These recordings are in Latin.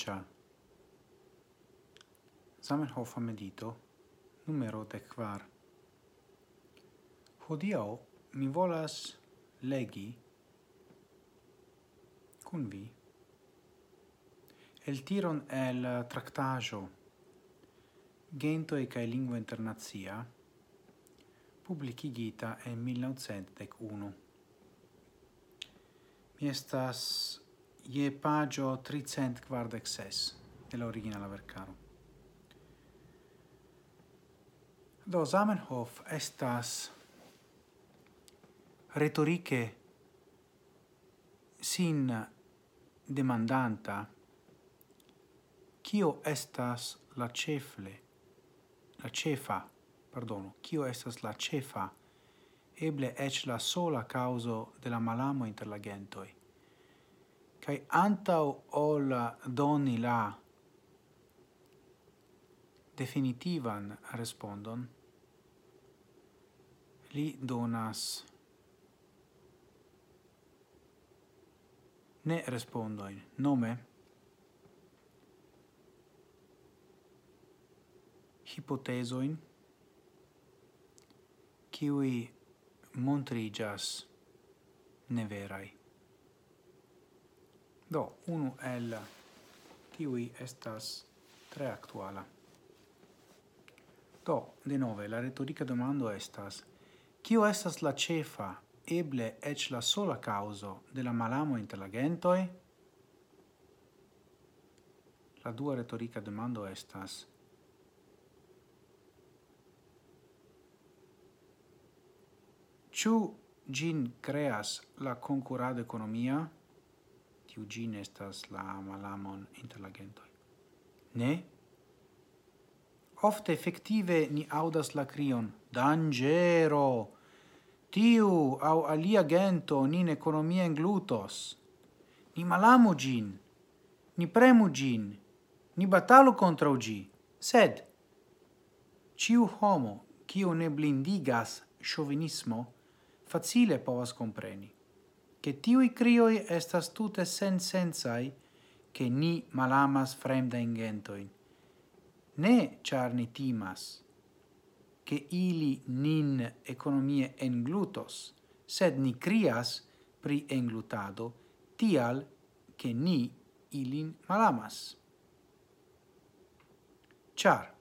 pacia. Zamenhofa medito numero de quar. Hodio mi volas legi cun vi el tiron el tractajo Gento e cae lingua internazia publicigita en 1901. Mi estas ie pagio 346 dell'originale vercaro. Do Zamenhof estas retoriche sin demandanta Kio estas la cefle, la cefa, perdono, kio estas la cefa, eble ec la sola causo de la malamo inter la gentoi kai antau ol doni la definitivan respondon li donas ne respondoin nome hipotesoin kiui montrigas neverai. Do, unu el tiui estas tre actuala. Do, de nove, la retorica domando estas Cio estas la cefa, eble ec la sola causo de la malamo inter la gentoi? La dua retorica domando estas Ciu gin creas la concurado economia? tiu gin estas la malamon inter la gentoi. Ne? Ofte effective ni audas la crion «Dangero! Tiu au alia gento nin economia inglutos! Ni malamu gin! Ni premu gin! Ni batalu contra gi! Sed, ciu homo, cio ne blindigas chauvinismo, facile povas compreni che tiui crioi estas tute sen sensai, che ni malamas fremda ingentoin, ne char ni timas, che ili nin economie englutos, sed ni crias pri englutado, tial che ni ilin malamas. Char,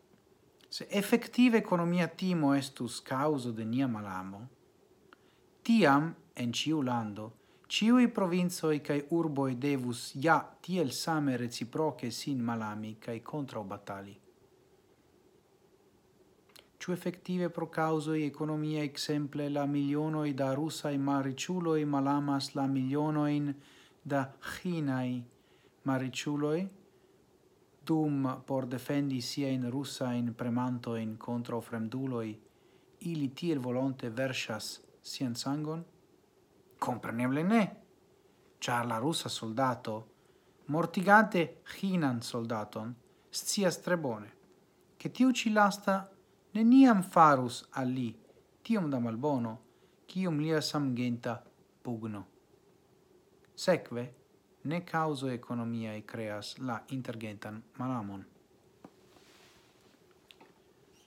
se effective economia timo estus causo de nia malamo, tiam en ciu lando Ciui provincioi cae urboi devus ja tiel same reciproce sin malami cae contra batali. Ciu effettive pro causoi economia exemple la milionoi da russai mariciuloi malamas la milionoin da chinai mariciuloi dum por defendi sia in russa in premanto in contra fremduloi ili tiel volonte versas sian sangon? Compreneble ne, Char la russa soldato, mortigante hinan soldaton, scias tre bone, che tiu ci lasta neniam farus al li tiom da malbono, cium lia samgenta pugno. Secve, ne causo economiae creas la intergentan malamon.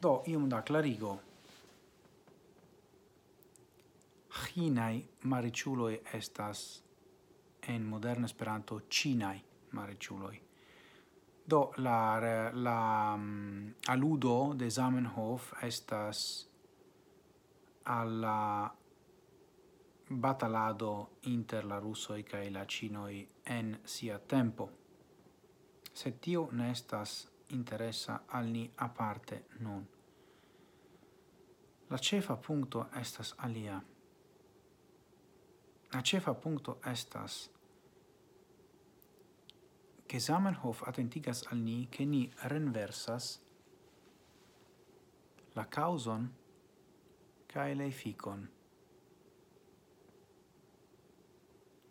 Do, ium da clarigo, chinai mariciuloi estas en moderna Esperanto cinai mariciuloi. Do la la um, aludo de Zamenhof estas alla batalado inter la russoi kai la cinoi en sia tempo. Se tio ne estas interessa al ni aparte non. La cefa punto estas alia. La cefa puncto estas che Zamenhof attentigas al ni che ni renversas la causon cae la ficon.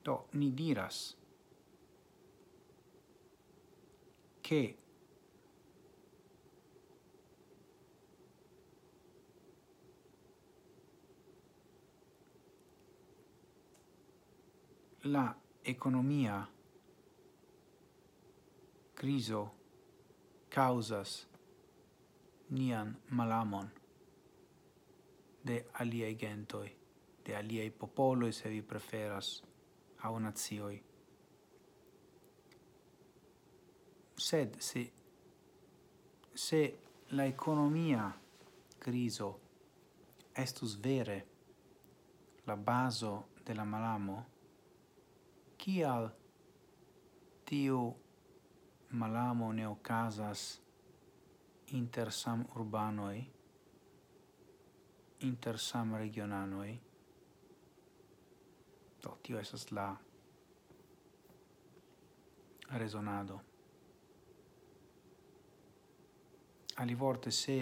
Do, ni diras che la economia criso causas nian malamon de aliei gentoi, de aliei popoloi se vi preferas au nazioi. Sed se, se la economia criso estus vere la baso de la malamo, kial tiu malamo ne okazas inter sam urbanoi, inter sam regionanoi. Do, tio esas la resonado. Alivorte, se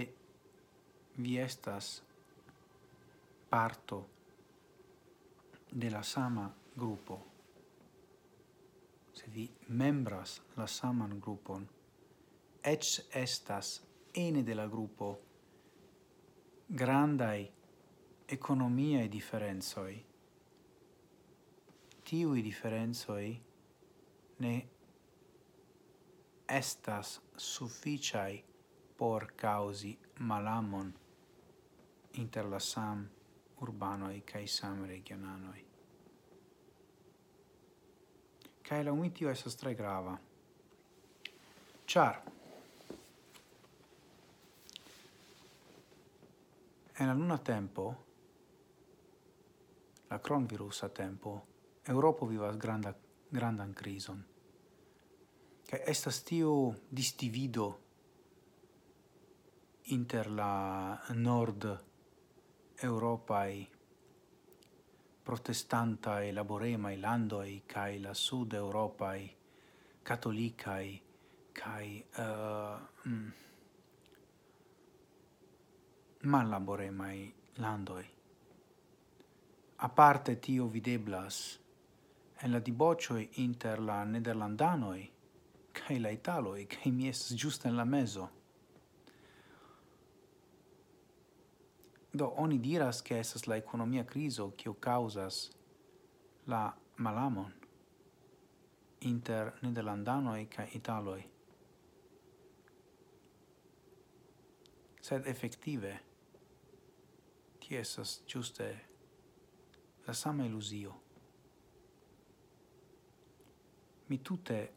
vi estas parto de la sama gruppo vi membras la saman grupon, ec estas ene de la gruppo grandai economiae differenzoi, tiui differenzoi ne estas sufficiai por causi malamon inter la sam urbanoi cae sam regionanoi cae la umitio è tre grava. Char. En la luna tempo, la cronvirusa tempo, Europa vivas granda, grandan crison. Che estas tiu distivido inter la nord-europai protestantae laboremai landoi kai la sud europae catholicae kai uh, eh, mm, mallaboremai landoi. A parte tio videblas en la dibocioi inter la nederlandanoi kai la italoi, kai mi es giusta en la meso. Do, oni diras che esas la economia criso o causas la malamon inter Nederlandanoi ca Italoi. Sed effettive ti esas giuste la sama illusio. Mi tutte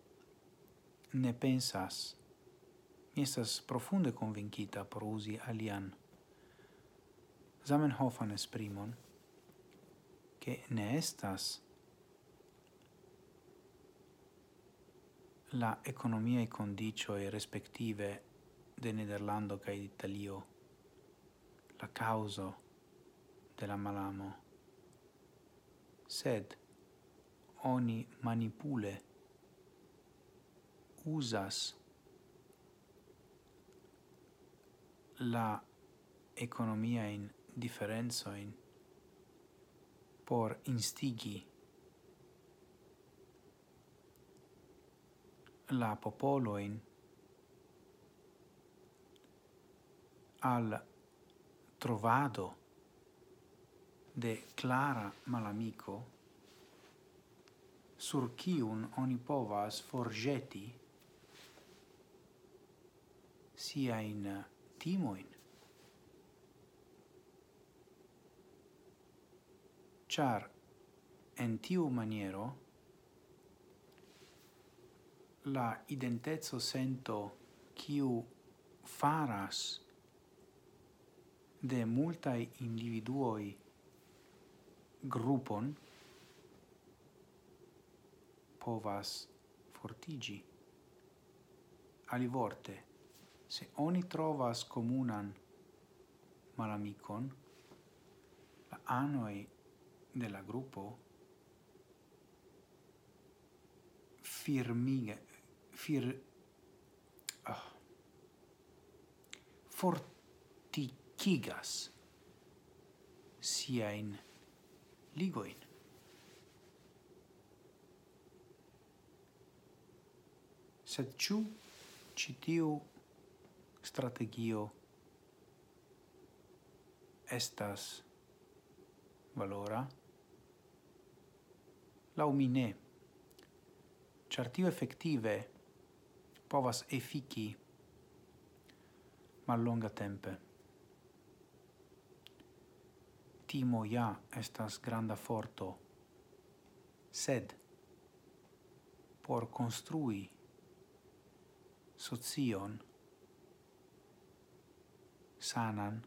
ne pensas, mi estas profunde convincita por usi alian Zamenhofan esprimon, che ne estas la economiae condicioi respective de Nederlando ca Italio la causa de la malamo, sed oni manipule usas la economia in differenzoin por instigi la popoloin al trovado de clara malamico sur cium oni povas forgeti sia in timoin. char en tiu maniero la identezzo sento quiu faras de multae individuoi gruppon povas fortigi. Alivorte se oni trovas comunan malamicon la anoi della gruppo firmige fir ah, oh, forticigas sia in ligoin. Sed ciu citiu strategio estas valora? laumine, char tio effettive povas efiki mallonga tempe. Timo ja estas granda forto, sed por construi socion sanan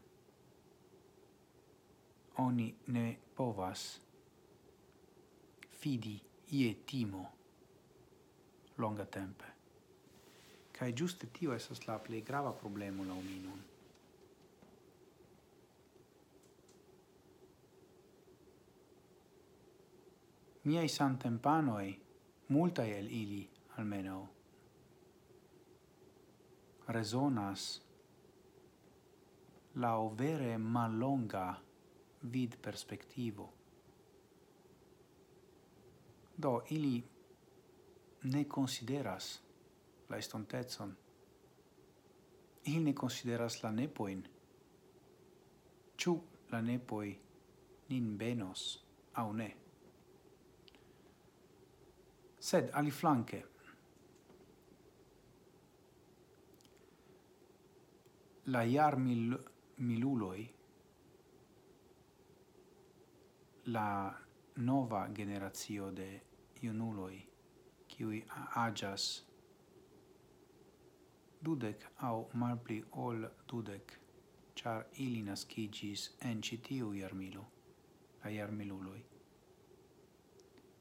oni ne povas fidi ie timo longa tempe. Kai giuste tio esas la plei grava problemo la uminum. Miei santempanoi, multa el ili, almeno, resonas la vere malonga vid perspectivo. Do, ili ne consideras la estontezon. Ili ne consideras la nepoin. Ciu la nepoi nin benos au ne. Sed, ali flanque, la iar mil, miluloi, la nova generazio de iunuloi, qui agas dudec au malpli ol dudec, char ili nascigis en citiu iarmilo, la iarmiluloi.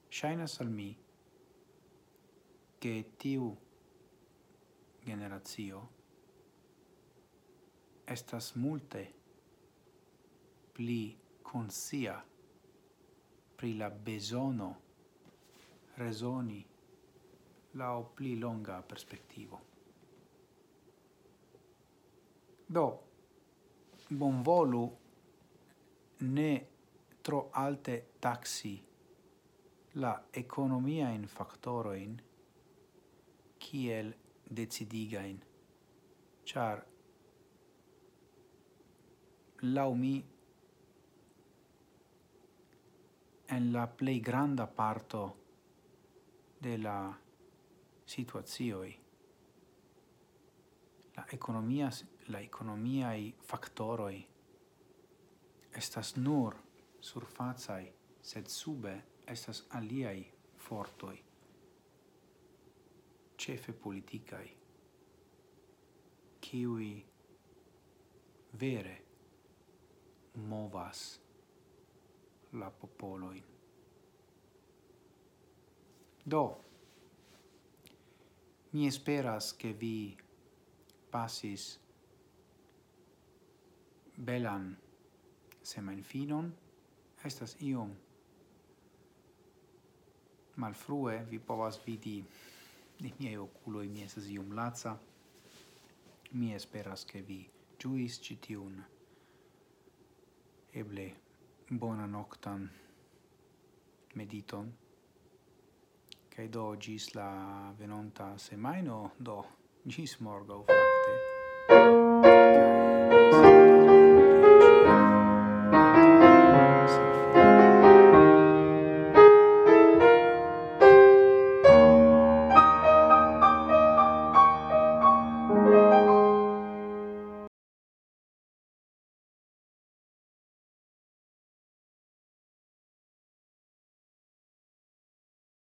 Shainas al mi, che tiu generazio estas multe pli consia pri la besono resoni la pli longa perspectivo. Do, bonvolu ne tro alte taxi la economia in factoroin kiel decidigain, char lau mi en la plei granda parto de la situazioi la economia la economia i factoroi estas nur surfacai sed sube estas aliai fortoi cefe politicai, kiui vere movas la popoloin. Do, mi esperas che vi passis belan semenfinon, estas iom malfrue, vi povas vidi ne miei oculoi, mi estas iom laza, mi esperas che vi giuis citiun eble bona noctan mediton. Kai do gis la venonta semaino do gis morgo fakte. Kai